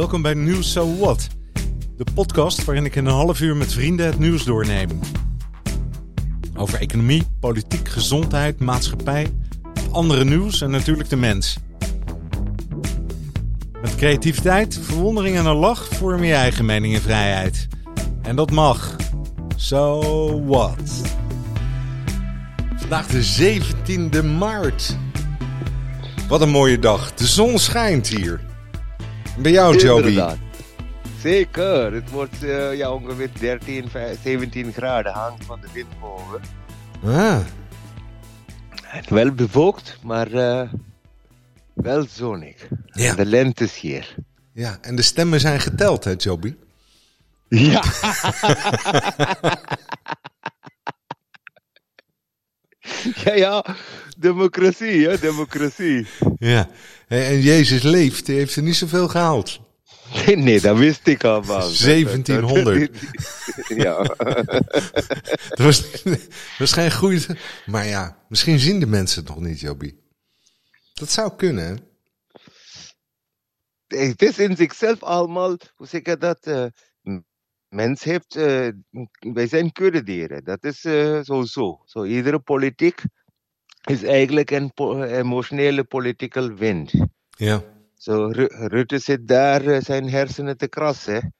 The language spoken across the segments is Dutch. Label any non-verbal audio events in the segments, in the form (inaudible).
Welkom bij Nieuws So What, de podcast waarin ik in een half uur met vrienden het nieuws doorneem. Over economie, politiek, gezondheid, maatschappij, andere nieuws en natuurlijk de mens. Met creativiteit, verwondering en een lach vorm je eigen mening en vrijheid. En dat mag. So what? Vandaag de 17e maart. Wat een mooie dag. De zon schijnt hier. Bij jou, Joby. Inderdaad. Zeker. Het wordt eh, ja, ongeveer 13, 15, 17 graden. Hangt van de windgolven. Ah, En wel bewolkt, maar eh, wel zonnig. Ja. De lente is hier. ja, en de stemmen zijn geteld, hè, Joby? Ja. (laughs) (laughs) (laughs) ja, ja. Democratie, hè. Democratie. Ja. En Jezus leeft, die heeft er niet zoveel gehaald. Nee, nee, dat wist ik al wel. (laughs) 1700. ja. Dat (laughs) was, was geen goede... Maar ja, misschien zien de mensen het nog niet, Joby. Dat zou kunnen, hè? het is in zichzelf allemaal, hoe zeg ik dat? Mens heeft, eh, wij zijn kuddedieren. Dat is eh sowieso. Zo, iedere politiek is eigenlijk een po- emotionele political wind. Ja. Zo, Ru- Rutte zit daar eh, zijn hersenen te krassen.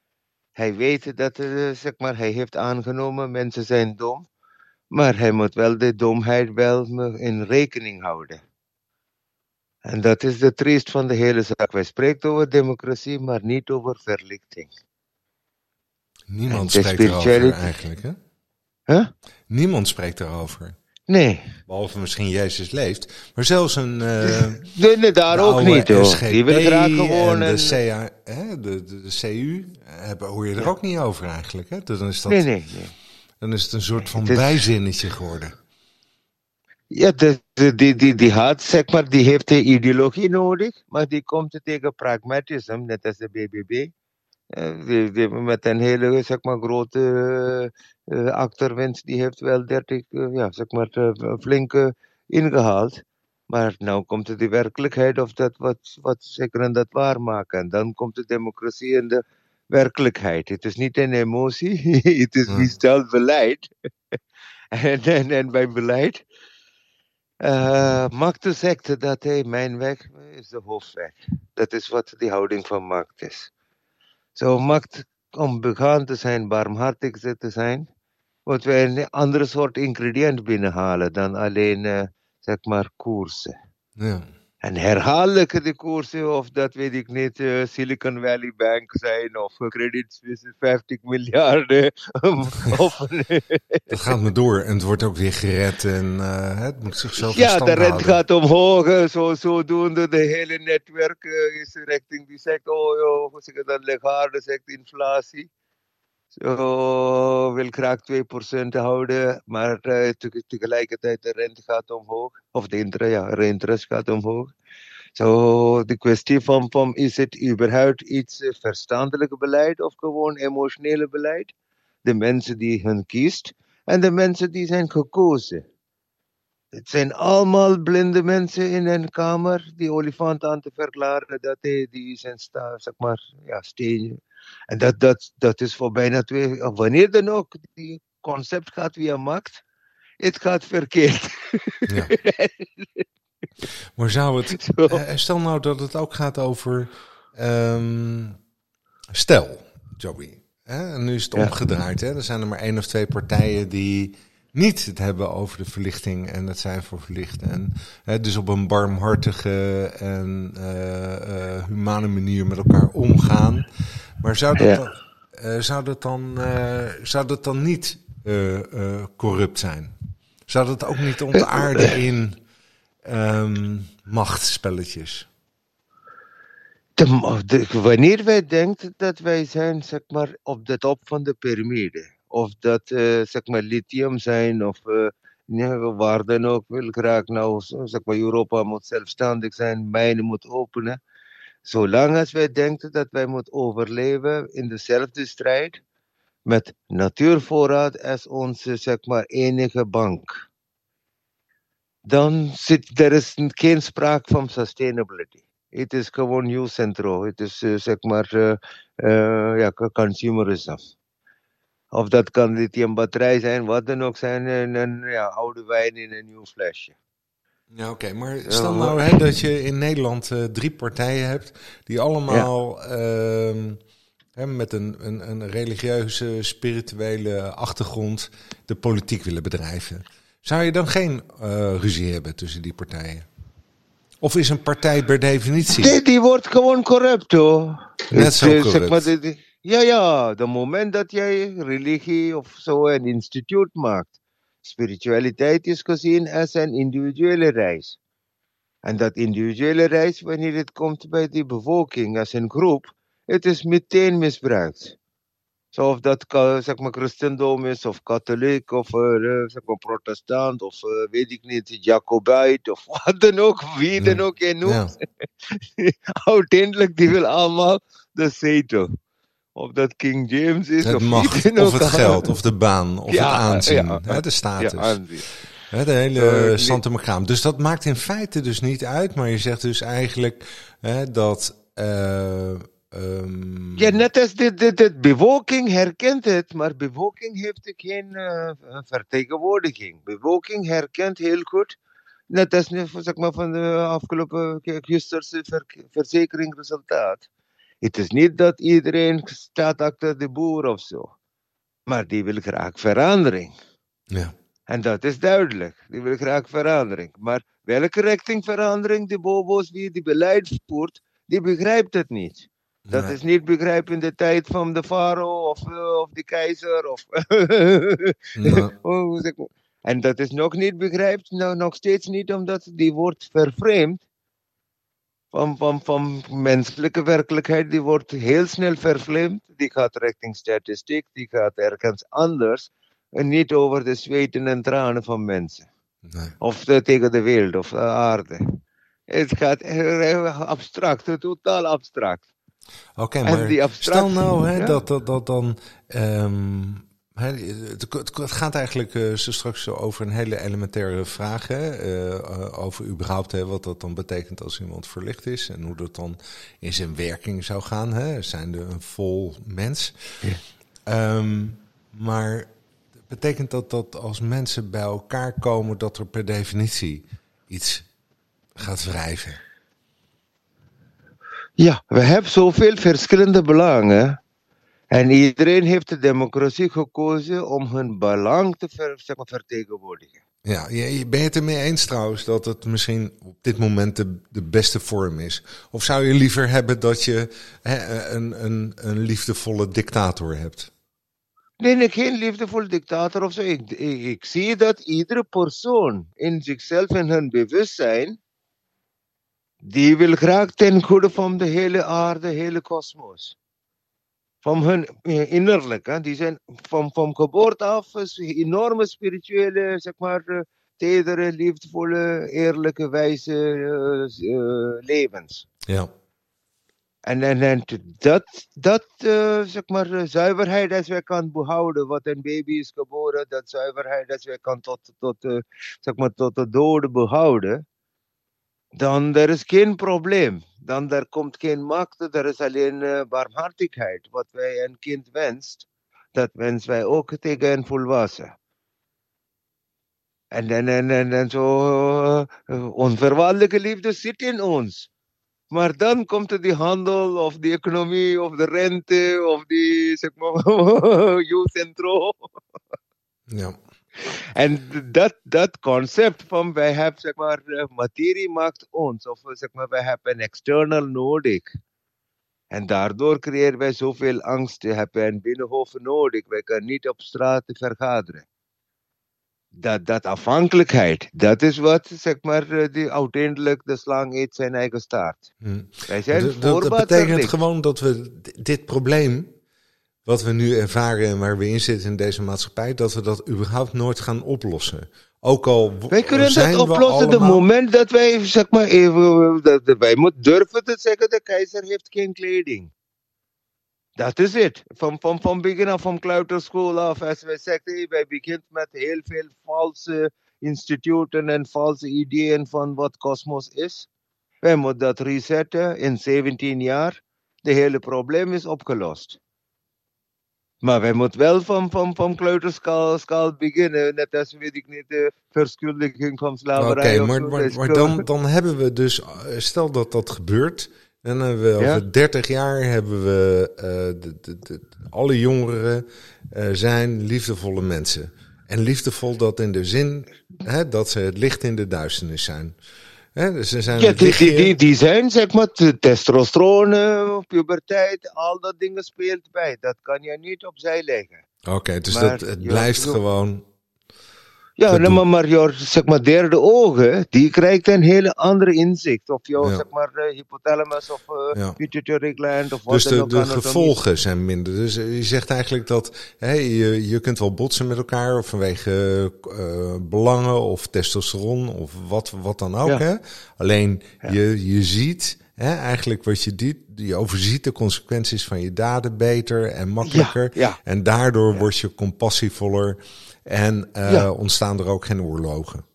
Hij weet dat, zeg maar, hij heeft aangenomen, mensen zijn dom. Maar hij moet wel de domheid wel in rekening houden. En dat is de triest van de hele zaak. Wij spreken over democratie, maar niet over verlichting. Niemand spreekt erover eigenlijk, hè? Huh? Niemand spreekt erover. Nee. Behalve misschien Jezus leeft. Maar zelfs een... eh, (laughs) Nee, nee, daar ook niet hoor. SGP Die wil graag gewoon en de, CA, hè, de, de, de CU hebben, hoor je er ook niet over eigenlijk. Hè? Dan, is dat, Nee, nee, nee. dan is het een soort van bijzinnetje geworden. Ja, de, die, die, die had, zeg maar, die heeft de ideologie nodig, maar die komt tegen pragmatisme, net als de BBB. Eh, die, die, met een hele, zeg maar, grote eh, achterwind, die heeft wel 30, eh, ja, zeg maar, eh, flinke ingehaald. Maar nu komt de werkelijkheid of dat wat, wat zeker en dat waarmaken. En dan komt de democratie in de werkelijkheid. Het is niet een emotie, (laughs) het is wie stelt beleid. en, en, en bij beleid eh Makte zegt dat hij mijn weg is de hoofdweg. Dat is wat de houding van Macht is. Zo Macht, om begaan te zijn, barmhartig te zijn, moeten wij een andere soort ingrediënt binnenhalen dan alleen, eh, zeg maar, koersen. Ja. En herhaaldelijk de koersen, of dat weet ik niet, eh, Silicon Valley Bank zijn, of eh, Credit Suisse 50 miljard. eh, of, Dat gaat me door en het wordt ook weer gered en eh, het moet zichzelf Ja, de rente houden. gaat omhoog. Zo, zodoende de hele netwerk eh, is richting die zegt, oh joh, dat, legaarde zegt inflatie. Zo wil graag 2% houden, maar eh, te- tegelijkertijd de rente gaat omhoog. Of de interest, ja, interest gaat omhoog. Zo, de kwestie van, van is het überhaupt iets eh, verstandelijk beleid of gewoon emotionele beleid? De mensen die hun kiest en de mensen die zijn gekozen. Het zijn allemaal blinde mensen in een kamer die olifant aan te verklaren dat die zijn sta, zeg maar, ja, steen. En dat, dat, dat is voor bijna twee, wanneer dan ook, die concept gaat via macht, het gaat verkeerd. Ja. (laughs) Maar zou het... Zo. eh, stel nou dat het ook gaat over... ehm, stel, Joby. Hè, en nu is het Ja. omgedraaid. Hè? Er zijn er maar één of twee partijen die niet het hebben over de verlichting en het zijn voor verlichten. En hè, dus op een barmhartige en eh, eh, humane manier met elkaar omgaan. Maar zou dat, Ja. dan, eh, zou dat, dan, zou dat dan niet corrupt zijn? Zou dat ook niet ontaarden in machtsspelletjes? De, de- wanneer wij denken dat wij zijn zeg maar, op de top van de piramide, of dat eh, zeg maar, lithium zijn, of eh, ja, waar dan ook, wil graag nou, zeg maar, Europa moet zelfstandig zijn, mijnen moet openen. Zolang als wij denken dat wij moeten overleven in dezelfde strijd, met natuurvoorraad als onze zeg maar, enige bank, dan zit er is geen sprake van sustainability. Het is gewoon nieuws centro. Het is uh, zeg maar uh, uh, ja, consumerism. Of dat kan lithium batterij zijn, wat dan ook zijn, en een ja, oude wijn in een nieuw flesje. Ja, oké. Maar stel nou hè, dat je in Nederland uh, drie partijen hebt die allemaal ja. uh, hè, met een, een, een, religieuze, spirituele achtergrond de politiek willen bedrijven. Zou je dan geen uh, ruzie hebben tussen die partijen? Of is een partij per definitie? Die, die wordt gewoon corrupt hoor. Net zo corrupt. Zeg maar, die, die, ja, ja, de moment dat jij religie of zo een instituut maakt. Spiritualiteit is gezien als een individuele reis. En dat individuele reis, wanneer het komt bij die bevolking als een groep, het is meteen misbruikt. Zo of dat zeg maar, christendom is, of katholiek, of uh, zeg maar, protestant, of uh, weet ik niet, Jacobite, of (laughs) wat dan ook, wie dan ook je noemt. Ja. (laughs) Uiteindelijk, die wil allemaal de zetel. Of dat King James is, het of, macht, of het geld, of de baan, of ja, het aanzien, ja, hè, de status. Ja. Hè, de hele uh. Dus dat maakt in feite dus niet uit, maar je zegt dus eigenlijk hè, dat... Uh, um... Ja, net als de, de, de bevolking herkent het, maar bevolking heeft geen uh, vertegenwoordiging. Bevolking herkent heel goed, net als zeg maar, van de afgelopen gisterse ver, verzekeringsresultaat. Het is niet dat iedereen staat achter de boer of zo. Maar die wil graag verandering. Ja. En dat is duidelijk. Die wil graag verandering. Maar welke richting verandering de bobo's die die beleid voert, die begrijpt het niet. Dat Nee. is niet begrijpen in de tijd van de farao of, uh, of de keizer. Of (laughs) Nee. En dat is nog niet begrijpt, nou, nog steeds niet, omdat die wordt vervreemd van, van, van menselijke werkelijkheid. Die wordt heel snel vervreemd. Die gaat richting statistiek, die gaat ergens anders. En niet over de zweten en tranen van mensen. Nee. Of de, tegen de wereld of de aarde. Het gaat heel abstract, totaal abstract. Oké, maar stel nou hè, ja. dat, dat, dat dan... ehm, het, gaat eigenlijk eh, zo straks zo over een hele elementaire vraag. Hè, eh, over überhaupt hè, wat dat dan betekent als iemand verlicht is. En hoe dat dan in zijn werking zou gaan. Hè, zijn er een vol mens. Ehm, maar betekent dat dat als mensen bij elkaar komen... dat er per definitie iets gaat wrijven? Ja, we hebben zoveel verschillende belangen. En iedereen heeft de democratie gekozen om hun belang te ver, zeg maar, vertegenwoordigen. Ja, je, ben je het ermee eens trouwens dat het misschien op dit moment de, de beste vorm is? Of zou je liever hebben dat je hè, een, een, een liefdevolle dictator hebt? Nee, nee, geen liefdevol dictator of zo. Ik, ik, ik zie dat iedere persoon in zichzelf en hun bewustzijn, die wil graag ten goede van de hele aarde, hele kosmos. Van hun eh, innerlijk, hè. die zijn van, van geboorte af enorme spirituele, zeg maar, eh, tedere, liefdevolle, eerlijke, wijze eh, levens. Ja, En, en, en dat, dat eh, zeg maar, zuiverheid als wij kan behouden, wat een baby is geboren, dat zuiverheid als wij kan tot, tot, zeg maar, tot de dode behouden, dan er is geen probleem. Dan er komt geen macht, er is alleen eh, barmhartigheid. Wat wij een kind wenst, dat wensen wij ook tegen een volwassen. En, en, en, en, en zo, onvoorwaardelijke liefde zit in ons. Maar dan komt die handel of die economie of de rente of die zeg maar (laughs) U-centro. ja, En dat, dat concept van wij hebben zeg maar eh, materie maakt ons of zeg maar wij hebben een external nodig. En daardoor creëren wij zoveel angst. We hebben een binnenhof nodig. Wij kunnen niet op straat vergaderen. Dat, dat afhankelijkheid, dat is wat zeg maar eh, die uiteindelijk de slang eet zijn eigen staart. Hm. Wij zijn Dat- dat, betekent gewoon dat we dit probleem, wat we nu ervaren en waar we in zitten in deze maatschappij, dat we dat überhaupt nooit gaan oplossen. Ook al Wij kunnen zijn dat oplossen op het moment dat wij, zeg maar, even, dat, dat wij moeten durven te zeggen, de keizer heeft geen kleding. Dat is het. Van, van, van begin af, van kleuterschool af, als wij zeggen, wij beginnen met heel veel valse instituten en valse ideeën van wat kosmos is. Wij moeten dat resetten in 17 jaar. De hele probleem is opgelost. Maar wij moeten wel van, van, van kleuterschaal beginnen. Net als, weet ik niet, de verschuldiging van slaverij. Oké, maar, maar, maar dan, dan hebben we dus, stel dat dat gebeurt. En dan hebben we Ja. over 30 jaar hebben we, eh, de, de, de- alle jongeren eh, zijn liefdevolle mensen. En liefdevol dat in de zin hè, dat ze het licht in de duisternis zijn. Hè, dus ze zijn Ja, die, die, die, die zijn, zeg maar, te- testosteron, eh, puberteit, al dat dingen speelt bij. Dat kan je niet opzij leggen. Oké, dus Maar, dat, het blijft gewoon. Ja, nee, doe- maar, maar jouw zeg maar, derde ogen, die krijgt een hele andere inzicht. Of jouw Ja. zeg maar, eh, hypothalamus of eh Ja. pituitary gland of wat Dus dan de, de anatomie. gevolgen zijn minder. Dus eh, je zegt eigenlijk dat hè, je, je kunt wel botsen met elkaar of vanwege belangen of testosteron of wat, wat dan ook. Ja. Hè? Alleen je, je ziet hè, eigenlijk wat je doet, je overziet de consequenties van je daden beter en makkelijker. Ja, ja. En daardoor word je compassievoller en Ja. ontstaan er ook geen oorlogen.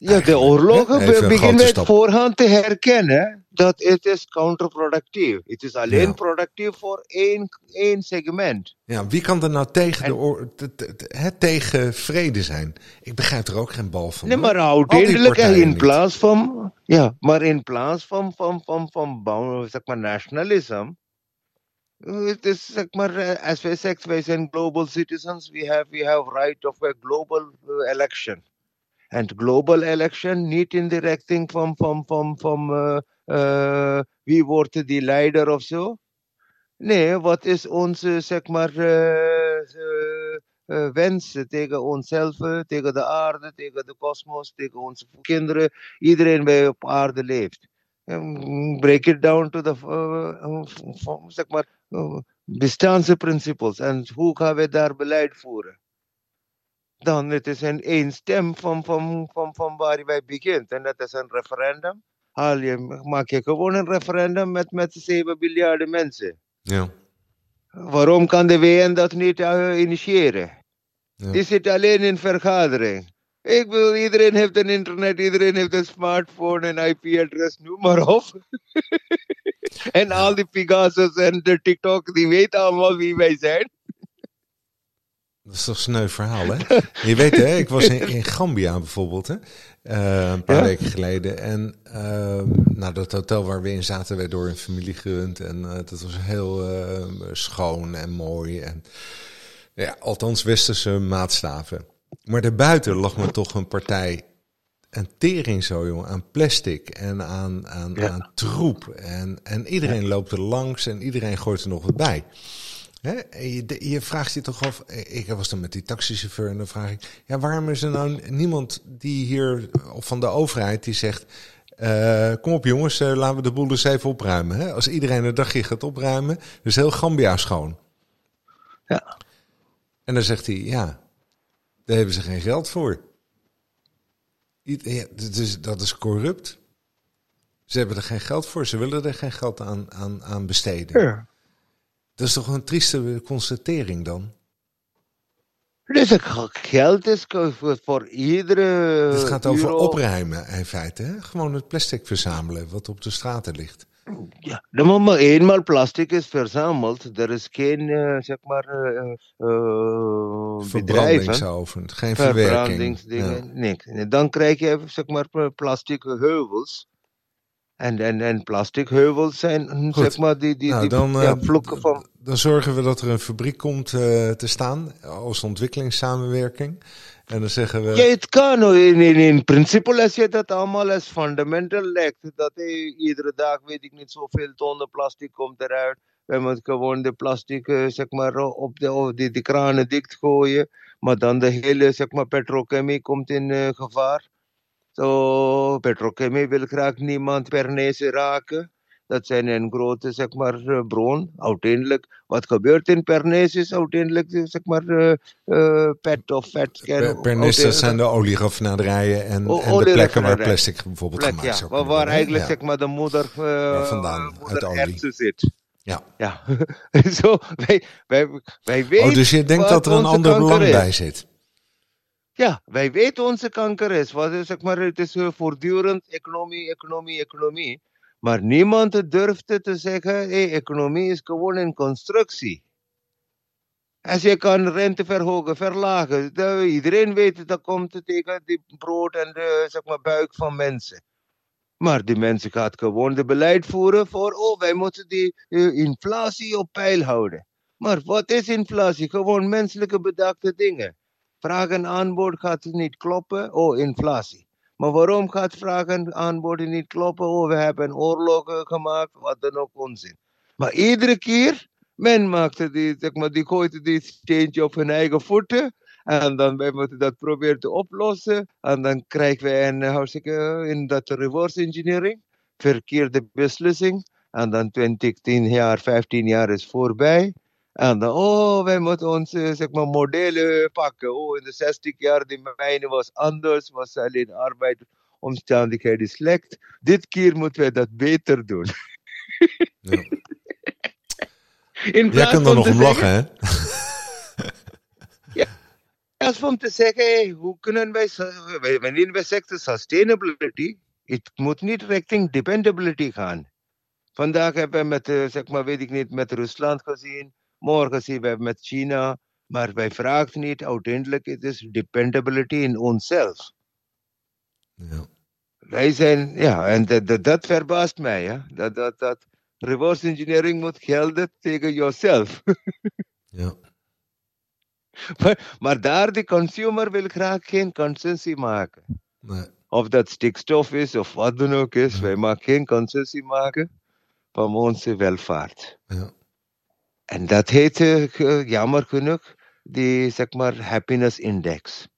Ja, de oorlogen een beginnen met voorhand te herkennen dat het is counterproductief. Het is alleen Ja. productief voor één, één segment. Ja, wie kan er nou tegen, de oor, te- te- te- hè, tegen vrede zijn? Ik begrijp er ook geen bal van. Nee, maar uiteindelijk in plaats van, ja, maar in plaats van, van, van, van, bouw- zeg maar, nationalism. Eh, Het is, zeg maar, eh, as wij zeggen, wij zijn global citizens. We have, we have right of a global eh, election. And global election, niet in de richting van, van, van, van eh, eh, wie wordt de leider of zo. Nee, wat is onze, zeg maar, eh, eh, eh, wens tegen onszelf, eh, tegen de aarde, tegen de kosmos, tegen onze kinderen, iedereen die op aarde leeft. Um, break it down to the, uh, uh, f- f- zeg maar, uh, bestaansprincipes. En hoe gaan we daar beleid voeren? Dan het is een één stem van, van, van, van waar wij begint. En dat is een referendum. Haal je, maak je gewoon een referendum met, met 7 miljard mensen. Ja, Waarom kan de WN dat niet eh, initiëren? Ja. Die zit alleen in vergadering. Ik wil, iedereen heeft een internet, iedereen heeft een smartphone, een IP-adres, noem maar op. (laughs) en al die Pegasus en de TikTok, die weten allemaal wie wij zijn. dat is toch een sneu verhaal, hè? Je weet, hè, ik was in, in Gambia bijvoorbeeld, hè? eh, een paar Ja? weken geleden. En eh, nou, dat hotel waar we in zaten, werd door een familie gerund. En eh, dat was heel eh, schoon en mooi. En, ja, althans, westerse maatstaven. Maar daarbuiten lag me toch een partij een tering zo, jongen, aan plastic en aan, aan, Ja. aan troep. En, en iedereen loopt er langs en iedereen gooit er nog wat bij. Hè? Je, je vraagt je toch af, ik was dan met die taxichauffeur en dan vraag ik, ja, waarom is er nou niemand die hier, of van de overheid, die zegt, eh, kom op jongens, eh, laten we de boel eens even opruimen. Hè? Als iedereen een dagje gaat opruimen, dus heel Gambia schoon. Ja. En dan zegt hij, ja, daar hebben ze geen geld voor. Ja, dat, is, dat is corrupt. Ze hebben er geen geld voor, ze willen er geen geld aan, aan, aan besteden. Dat is toch een trieste constatering dan? Dus het geld is voor, voor iedere. Het gaat over euro- opruimen in feite. Hè? Gewoon het plastic verzamelen wat op de straten ligt. Ja, de moment eenmaal plastic is verzameld, er is geen, eh, zeg maar, Verbrandingsovens, geen verwerking. verbrandingsdingen, Ja. niks. En dan krijg je, zeg maar, plastic heuvels. En, en, en plastic heuvels zijn, hm, Goed. zeg maar, die, die, Nou, die dan, ja, van... Dan zorgen we dat er een fabriek komt te staan als ontwikkelingssamenwerking. En dan zeggen we... Ja, het kan. In, in, in principe, als je dat allemaal als fundamental legt, dat eh, iedere dag, weet ik niet, zoveel tonnen plastic komt eruit. We moeten gewoon de plastic, eh, zeg maar, op de, op die, die kranen dichtgooien. Maar dan de hele, zeg maar, petrochemie komt in eh, gevaar. Zo, petrochemie wil graag niemand per neus raken. Dat zijn een grote, zeg maar, eh, bron. Uiteindelijk, wat gebeurt in Pernis is uiteindelijk, eh, zeg maar, eh, pet of vet. Per, per nis, dat zijn de olieraffinaderijen en, O- en de plekken waar plastic bijvoorbeeld plek, gemaakt ja, waar, eigenlijk Ja. zeg maar de moeder, uh, Waar vandaan, uit moeder olie. zit. Ja. Ja, (laughs) zo, wij, wij, wij weten Oh, dus je denkt dat er een ander belang is. bij zit? Ja, wij weten onze kanker is. Wat is zeg maar, het is voortdurend economie, economie, economie. Maar niemand durft te zeggen, hey, economie is gewoon een constructie. Als je kan rente verhogen, verlagen, de, iedereen weet dat komt tegen die brood en de zeg maar, buik van mensen. Maar die mensen gaan gewoon de beleid voeren voor, oh, wij moeten die uh, inflatie op peil houden. Maar wat is inflatie? Gewoon menselijke bedachte dingen. Vraag en aanbod gaat niet kloppen, oh, inflatie. Maar waarom gaat vraag en aanbod niet kloppen? Oh, we hebben oorlogen gemaakt, wat dan ook onzin. Maar iedere keer, men maakte die, zeg maar, die gooide die steentje op hun eigen voeten. En dan wij moeten dat proberen te oplossen. En dan krijgen we een, hartstikke in dat reverse engineering, verkeerde beslissing. En dan 20, 10 jaar, 15 jaar is voorbij. En dan, oh, wij moeten onze zeg maar, modellen pakken. Oh, in de 60 jaar, die mijne was anders, was alleen arbeidsomstandigheden slecht. Dit keer moeten wij dat beter doen. Ja. Jij kunt er nog om lachen, hè? ja, als om te zeggen, hey, hoe kunnen wij, wanneer wij zeggen sustainability, het moet niet richting dependability gaan. Vandaag hebben we met, zeg maar, weet ik niet, met Rusland gezien Morgen zien we met China, maar wij vragen niet uiteindelijk, het is dependability in onszelf. Ja. Wij zijn, ja, en dat, dat, dat verbaast mij, ja. dat, dat, dat reverse engineering moet gelden tegen jezelf. (laughs) ja. Maar, maar daar, de consumer wil graag geen concessie maken. Nee. Of dat stikstof is of wat dan ook is, wij maken geen concessie maken van onze welvaart. Ja. En dat heet uh, jammer genoeg die zeg maar happiness index.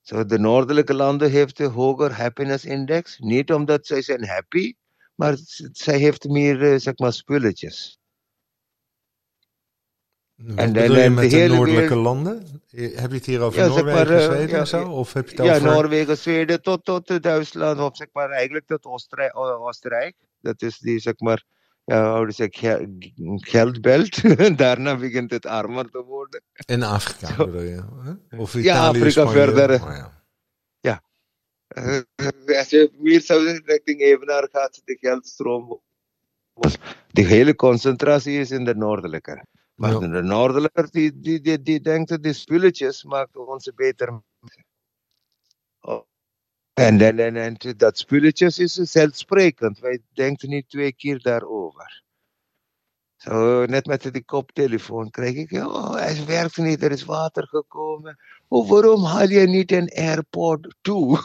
Zo so, de noordelijke landen heeft een hoger happiness index. Niet omdat zij zijn happy, maar zij heeft meer uh, zeg maar spulletjes. Wat en bedoel je met de, de noordelijke landen? Heb je het hier over ja, Noorwegen, maar, uh, Zweden ja, en zo? Of heb je het ja, over... Noorwegen, Zweden tot, tot Duitsland, of zeg maar eigenlijk tot. Oostenrijk. Dat is die zeg maar ja, hoe zeg geldbelt. (laughs) Daarna begint het armer te worden. In Afrika Zo. bedoel je? Hè? Of Italië, ja, Afrika Spanje. verder. Oh, ja. ja. Uh, als je meer zou richting Evenaar gaat, de geldstroom. De hele concentratie is in de noordelijke. Maar ja. de noordelijke, die, die, die, die denkt dat die spulletjes maken ons beter. Oh. En, en, en, en dat spulletjes is zelfsprekend. Wij denken niet twee keer daarover. Zo, net met die koptelefoon kreeg ik, oh, hij werkt niet, er is water gekomen. Oh, waarom haal je niet een AirPod toe? (laughs)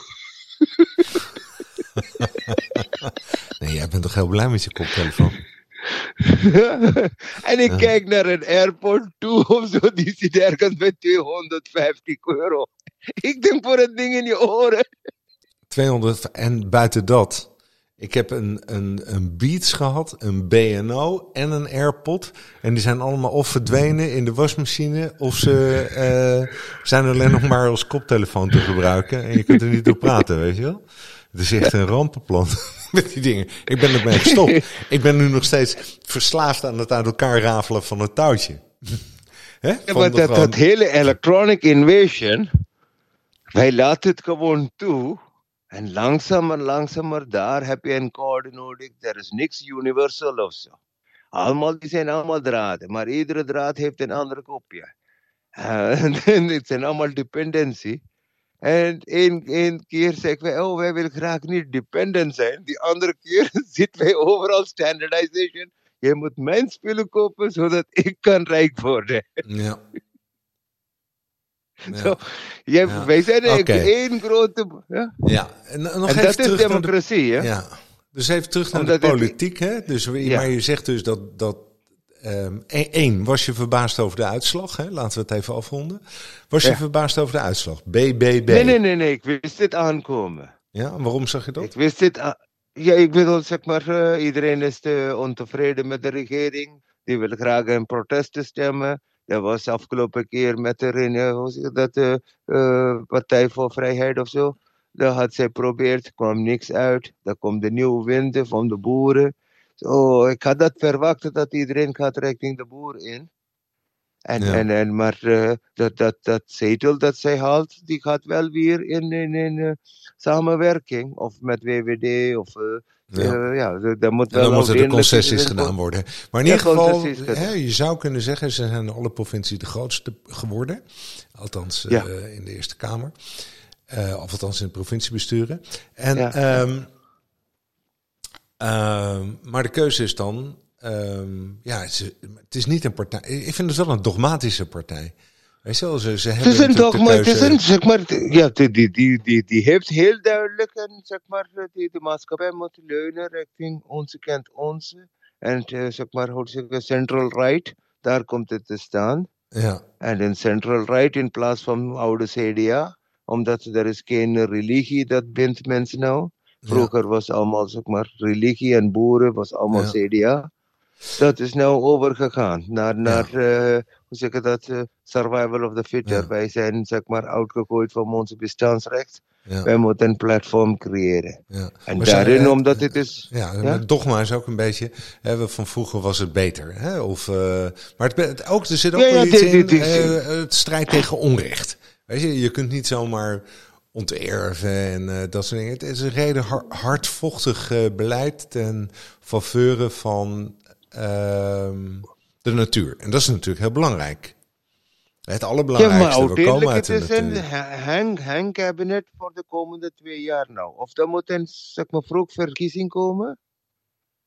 nee, jij bent toch heel blij met je koptelefoon? (laughs) en ik kijk naar een AirPod toe of zo, die zit ergens bij 250 euro. Ik denk voor het ding in je oren. 200 en buiten dat. Ik heb een, een, een Beats gehad, een BNO en een AirPod. En die zijn allemaal of verdwenen in de wasmachine... of ze uh, (laughs) zijn alleen nog maar als koptelefoon te gebruiken. En je kunt er niet op praten, weet je wel? Het is echt een rampenplan (laughs) met die dingen. Ik ben ermee gestopt. (laughs) Ik ben nu nog steeds verslaafd aan het uit elkaar rafelen van een touwtje. Hè? Ja, maar dat, dat hele electronic invasion... Wij laten het gewoon toe en langzamer, langzamer, daar heb je een code nodig. Er is niks universal of zo. Allemaal, die zijn allemaal draden, maar iedere draad heeft een andere kopje. En het zijn allemaal dependentie. En één keer zeggen wij, oh, wij willen graag niet dependent zijn. Die andere keer zitten wij overal standardization. Je moet mijn spullen kopen, zodat ik kan rijk worden. Ja. Ja. Zo, ja. Wij zijn okay. één grote. Ja, ja. en, nog en dat is democratie, hè? Ja. Dus even terug naar Omdat de politiek, hè? Dus, ja. Maar je zegt dus dat. dat um, één, was je verbaasd over de uitslag? Hè? Laten we het even afronden. Was je verbaasd over de uitslag? BBB. Nee, nee, nee, nee. Ik wist dit aankomen. Ja, waarom zag je dat? Ik wist dit. Ja, ik bedoel, zeg maar, uh, iedereen is te ontevreden met de regering. Die wil graag een protest stemmen. Dat was afgelopen keer met de, dat, de uh, Partij voor Vrijheid of zo. Daar had zij geprobeerd, kwam niks uit. Dan komt de nieuwe wind van de boeren. Ik had dat verwacht dat iedereen gaat richting de boer in. En, Ja. en, en, maar eh, dat, dat, dat zetel dat zij haalt, die gaat wel weer in, in, in eh, samenwerking. Of met WWD. Of, eh, Ja. daar moet En dan wel moeten er concessies gedaan worden. Maar in ieder geval, hè, je zou kunnen zeggen, ze zijn alle provincies de grootste geworden. Althans, in de Eerste Kamer. Of althans in de provinciebesturen. En, ehm, ehm, maar de keuze is dan, ehm, ja, het is, het is niet een partij. Ik vind het wel een dogmatische partij. Weet je wel, ze, ze Het hebben is een dogma, het is een, zeg maar, ja, die, die, die, die, die heeft heel duidelijk een, zeg maar, die, de maatschappij moet leunen richting onze kent onze. En eh, zeg maar, hoe zeg central right, daar komt het te staan. Ja, En in central right in plaats van oude CDA, omdat er is geen religie dat bindt mensen nou. Vroeger was allemaal, zeg maar, religie en boeren was allemaal Ja. CDA. Dat is nou overgegaan naar, naar eh, hoe zeg je dat, eh, survival of the fitter. Ja. Wij zijn, zeg maar, uitgegooid van onze bestaansrecht. ja, Wij moeten een platform creëren. ja. En Maar daarin, eh, omdat het is... Ja, Ja? dogma is ook een beetje. Hè, van vroeger was het beter. Hè? Of, maar het, het- ook, er zit ook Ja, wel ja, iets in. het strijd tegen onrecht. Weet je, je kunt niet zomaar onterven en dat soort dingen. Het is een reden har- hardvochtig beleid ten faveur van de natuur. En dat is natuurlijk heel belangrijk. Het Ja, allerbelangrijkste, maar we komen uit het de is een natuur. ha- hang, hang cabinet voor de komende twee jaar nou. Of er moet een zeg maar, vroeg verkiezing komen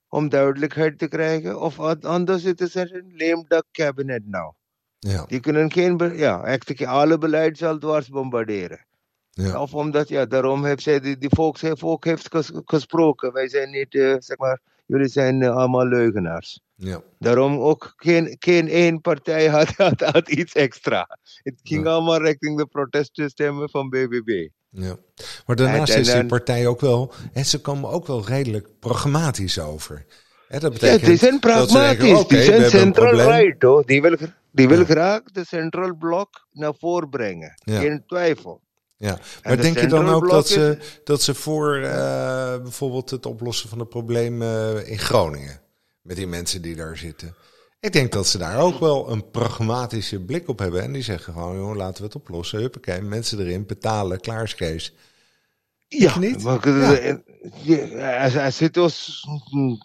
om duidelijkheid te krijgen. Of an- anders het is er een lame duck cabinet nou. Ja, Die kunnen geen, ja, echt alle beleid zal dwars bombarderen. ja, Of omdat, ja, daarom heeft zij, die, die volk, zij volk heeft ges- gesproken. Wij zijn niet, eh, zeg maar, jullie zijn eh, allemaal leugenaars. ja. Daarom ook geen, geen één partij (laughs) had, had, had iets extra. Het ging Ja. allemaal richting de proteststemmen van BBB. Ja. Maar daarnaast En- en- is die en- partij ook wel, en ze komen ook wel redelijk pragmatisch over. Hè, dat Ja, betekent die zijn pragmatisch. oké, die zijn central right, hoor. Die wil, die wil Ja. graag de central blok naar voren brengen. Ja. Geen twijfel. Ja. Maar de denk je dan ook dat ze, dat ze voor eh, bijvoorbeeld het oplossen van het probleem eh, in Groningen, met die mensen die daar zitten, ik denk dat ze daar ook wel een pragmatische blik op hebben. En die zeggen gewoon, joh, laten we het oplossen. Huppakee, mensen erin, betalen, klaar is Kees. Ja, niet? maar Ja. eh, als, als het was. mm,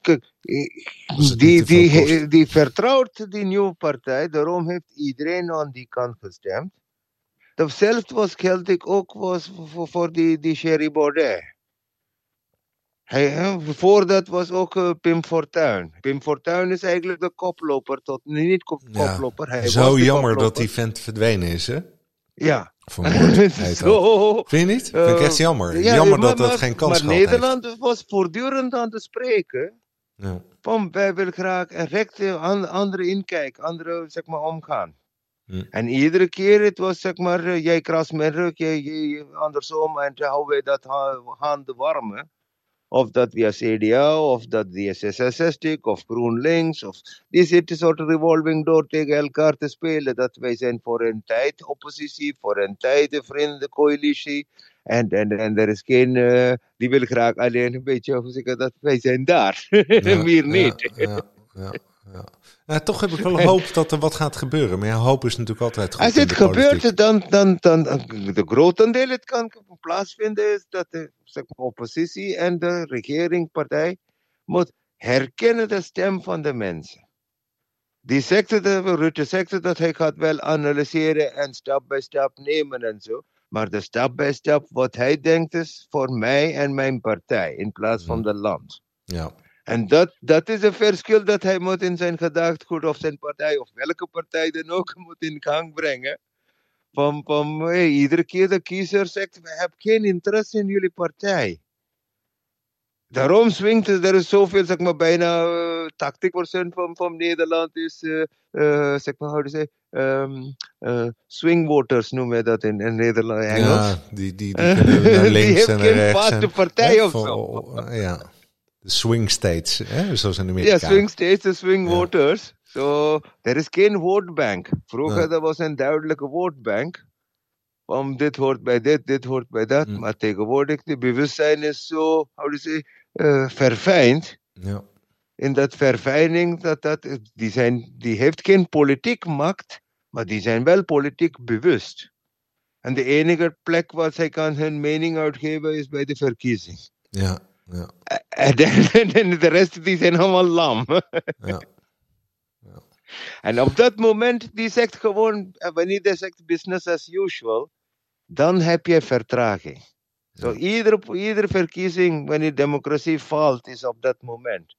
Kijk, eh, Als het die, die, die vertrouwt die nieuwe partij, daarom heeft iedereen aan die kant gestemd. Hetzelfde was geldig ook was voor, voor die, die Sherry Baudet. Hij, voordat was ook eh, Pim Fortuyn. Pim Fortuyn is eigenlijk de koploper, tot niet kop, Ja, koploper. Hij Zo jammer dat die vent verdwenen is, hè? Ja. Vermoord. (laughs) Zo. Vind je niet? Vind ik echt Eh, jammer. ja, jammer maar- dat dat maar- geen kans Maar heeft. Nederland was voortdurend aan het spreken. Ja. Van wij willen graag een rechte andere inkijk, andere zeg maar omgaan. Hm. En iedere keer het was zeg maar, eh, jij krast mijn rug, jij, jij andersom en dan houden wij dat ha- handen warm. hè. Of dat via CDA, of dat via 66, of GroenLinks. Of, die zitten soort revolving door tegen elkaar te spelen. Dat wij zijn voor een tijd oppositie, voor een tijd de vriendencoalitie. En, en, en er is geen, eh, die wil graag alleen een beetje, hoe zeg ik dat, wij zijn daar. (laughs) Ja, Meer niet. Ja, ja, ja. Nou, toch heb ik wel hoop dat er wat gaat gebeuren. Maar ja, hoop is natuurlijk altijd goed. Als het de gebeurt, dan, dan, dan, de grotendeel het kan plaatsvinden, is dat de zeg maar, oppositie en de regeringspartij moet herkennen de stem van de mensen. Die zegt dat, Rutte zegt dat hij gaat wel analyseren en stap bij stap nemen en zo. Maar de stap bij stap, wat hij denkt is voor mij en mijn partij, in plaats van de land. Ja, En dat, dat is een verschil dat hij moet in zijn gedachtegoed of zijn partij of welke partij dan ook (laughs) moet in gang brengen. Van, van hey, iedere keer de kiezer zegt, we hebben geen interesse in jullie partij. Daarom swingt er is zoveel, zeg maar, bijna uh, 80% van, van Nederland is, uh, uh, zeg maar, hoe say, um, uh, swing voters noemen we dat in, in Nederland, Engels. ja die, die, die (laughs) kunnen naar links heeft en naar geen rechts. vaste en- partij of zo. Ja, de swing states, hè, zoals in Amerika. Ja, swing states en swing voters. So, er is geen votebank. Vroeger er was een duidelijke votebank. Van dit hoort bij dit, dit hoort bij dat. Hm. Maar tegenwoordig, de bewustzijn is zo, how do you say, eh, verfijnd. Ja, in dat verfijning, dat, dat, die, zijn, die heeft geen politiek macht, maar die zijn wel politiek bewust. En de enige plek waar zij kan hun mening uitgeven is bij de verkiezing. Ja, ja. En de, (laughs) en de rest die zijn allemaal lam. (laughs) ja. En op dat moment, die zegt gewoon, eh, wanneer die zegt business as usual, dan heb je vertraging. Zo, iedere, iedere verkiezing, wanneer democratie valt, is op dat moment.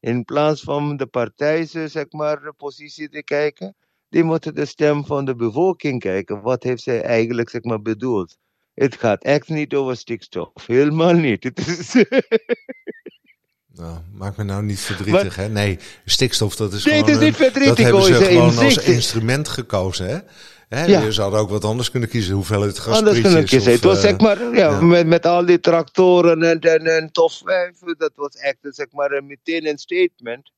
In plaats van de partijse, zeg maar, positie te kijken, die moeten de stem van de bevolking kijken. Wat heeft zij eigenlijk, zeg maar, bedoeld? Het gaat echt niet over stikstof. Helemaal niet. Het is (laughs) Nou, maak me nou niet verdrietig, hè? Nee, stikstof, dat is Nee, gewoon... het is niet Dat hebben ze gewoon als instrument gekozen, hè? hè Ja. Je zou ook wat anders kunnen kiezen. Hoeveelheid Anders gasprietjes. kunnen kiezen. Het was of, zeg eh, maar, ja, ja. Met, met al die tractoren en, en, en tofwijven, dat was echt zeg maar, een- meteen een statement.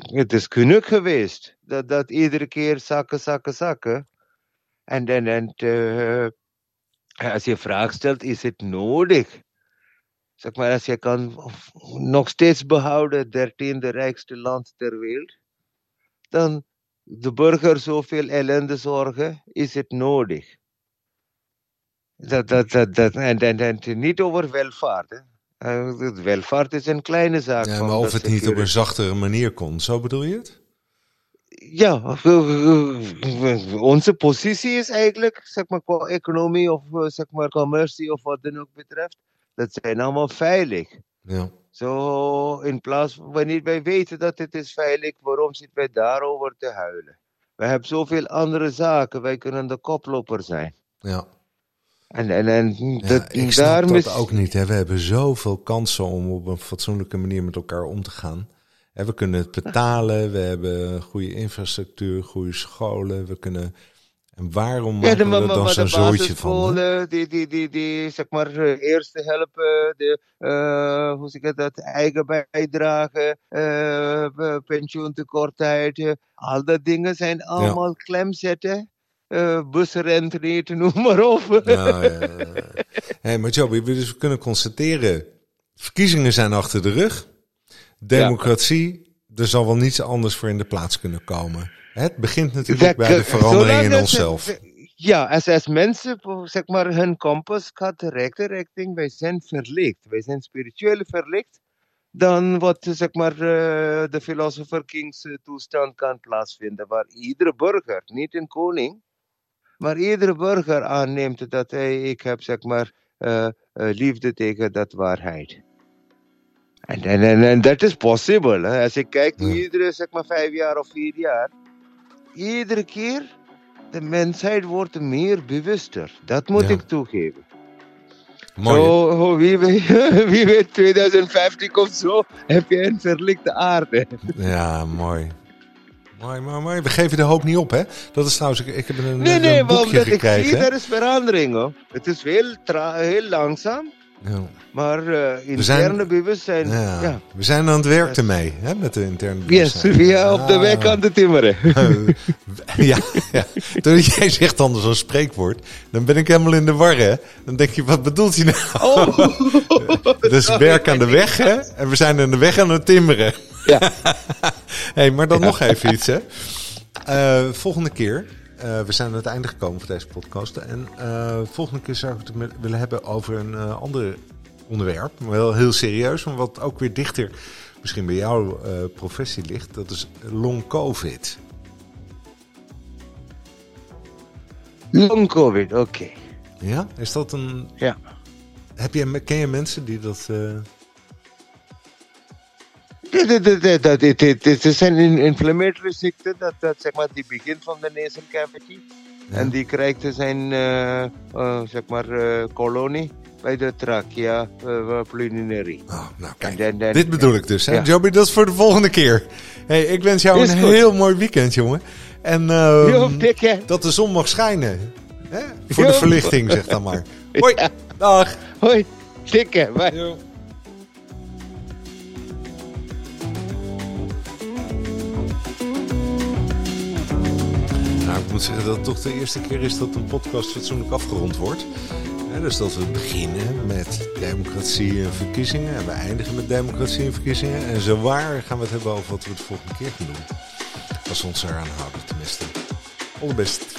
Het is genoeg geweest. Dat, dat iedere keer zakken, zakken, zakken. En, en, en eh, als je vraag stelt, is het nodig? Zeg maar, als je kan nog steeds behouden, dertiende rijkste land ter wereld, dan de burger zoveel ellende zorgen, is het nodig. Dat, dat, dat, dat, en, en, en niet over welvaart. Hè. Eh, Welvaart is een kleine zaak. Ja, maar of het niet op een zachtere manier kon. Zo bedoel je het? Ja, (laughs) onze positie is eigenlijk, zeg maar, qua economie of eh, zeg maar, commercie of wat dan ook betreft, dat zijn allemaal veilig. Ja. Zo, in plaats wanneer wij weten dat het is veilig, waarom zitten wij daarover te huilen? We hebben zoveel andere zaken, wij kunnen de koploper zijn. Ja. En, en, en Ja, dat, ik snap daarom dat is, ook niet. Hè. We hebben zoveel kansen om op een fatsoenlijke manier met elkaar om te gaan. Hè, we kunnen het betalen, we hebben goede infrastructuur, goede scholen. We kunnen... En waarom Ja, maken de, we er dan zo'n de zooitje van? hè? die, die, die, die, zeg maar, eh, eerste helpen, de, eh, hoe zeg ik dat, eigen bijdrage, pe- pensioentekortheid, al dat dingen zijn allemaal klemzetten. eh busrent niet, (laughs) noem maar op. Ja, ja, ja. Hey, maar Joby, we dus kunnen constateren, verkiezingen zijn achter de rug. Democratie, er zal wel niets anders voor in de plaats kunnen komen. Het begint natuurlijk bij de verandering in onszelf. ze- Ja, als, als mensen zeg maar, hun kompas gaat de rechte richting, wij zijn verlicht, wij zijn spiritueel verlicht, dan wat zeg maar, eh, de philosopher Kings eh, toestand kan plaatsvinden, waar iedere burger, niet een koning, maar iedere burger aanneemt dat hey, ik heb zeg maar, eh, liefde tegen dat waarheid. En, en, en, is possible. Hè? Als je kijkt, Ja. iedere zeg maar, vijf jaar of vier jaar, iedere keer de mensheid wordt meer bewuster. Dat moet Ja. ik toegeven. Mooi. Zo, oh, wie, weet, (laughs) wie weet, 2050 of zo, heb je een verlichte aarde. Ja, mooi. Mooi, mooi, mooi. We geven de hoop niet op, hè? Dat is trouwens, ik, ik heb een, Nee, een nee, want boekje ik zie, gekregen. er is verandering hoor. Het is heel, tra- heel langzaam, Ja. maar eh interne zijn- bewustzijn, Ja. ja. We zijn aan het werk ermee, hè? Met de interne Yes, bewustzijn. via op de Ah. weg aan te timmeren. (laughs) ja, ja. Toen jij zegt dan zo'n spreekwoord, dan ben ik helemaal in de war, hè? Dan denk je, wat bedoelt hij nou? Oh, (laughs) Dus werk aan de weg, hè? En we zijn aan de weg aan het timmeren. Ja. (laughs) hey, maar dan nog even iets, hè? Eh, volgende keer, eh, we zijn aan het einde gekomen van deze podcast. En eh, volgende keer zou ik het met- willen hebben over een eh, ander onderwerp. Wel heel serieus, maar wat ook weer dichter misschien bij jouw professie ligt. Dat is long covid. Long COVID, oké. Ja? Is dat een... Ja. Heb je, ken je mensen die dat... een in- inflammatory ziekte, dat, dat zeg maar die begint van de nasal cavity. Ja. En die krijgt zijn, eh, zeg maar, eh, kolonie bij de trachea pulmonary. Oh, nou kijk. Dit bedoel ik dus, hè? Ja. Joby, dat is voor de volgende keer. Hey, ik wens jou Is een goed. heel mooi weekend, jongen. En ehm, Jo, dat de zon mag schijnen. Hè? Voor Jo. de verlichting, zeg dan maar. (laughs) Hoi, dag. Hoi, dikke. Bye. Ik moet zeggen dat het toch de eerste keer is dat een podcast fatsoenlijk afgerond wordt. dus dat we beginnen met democratie en verkiezingen en we eindigen met democratie en verkiezingen. En zo waar gaan we het hebben over wat we de volgende keer gaan doen. Als we ons eraan houden, tenminste. Allerbest.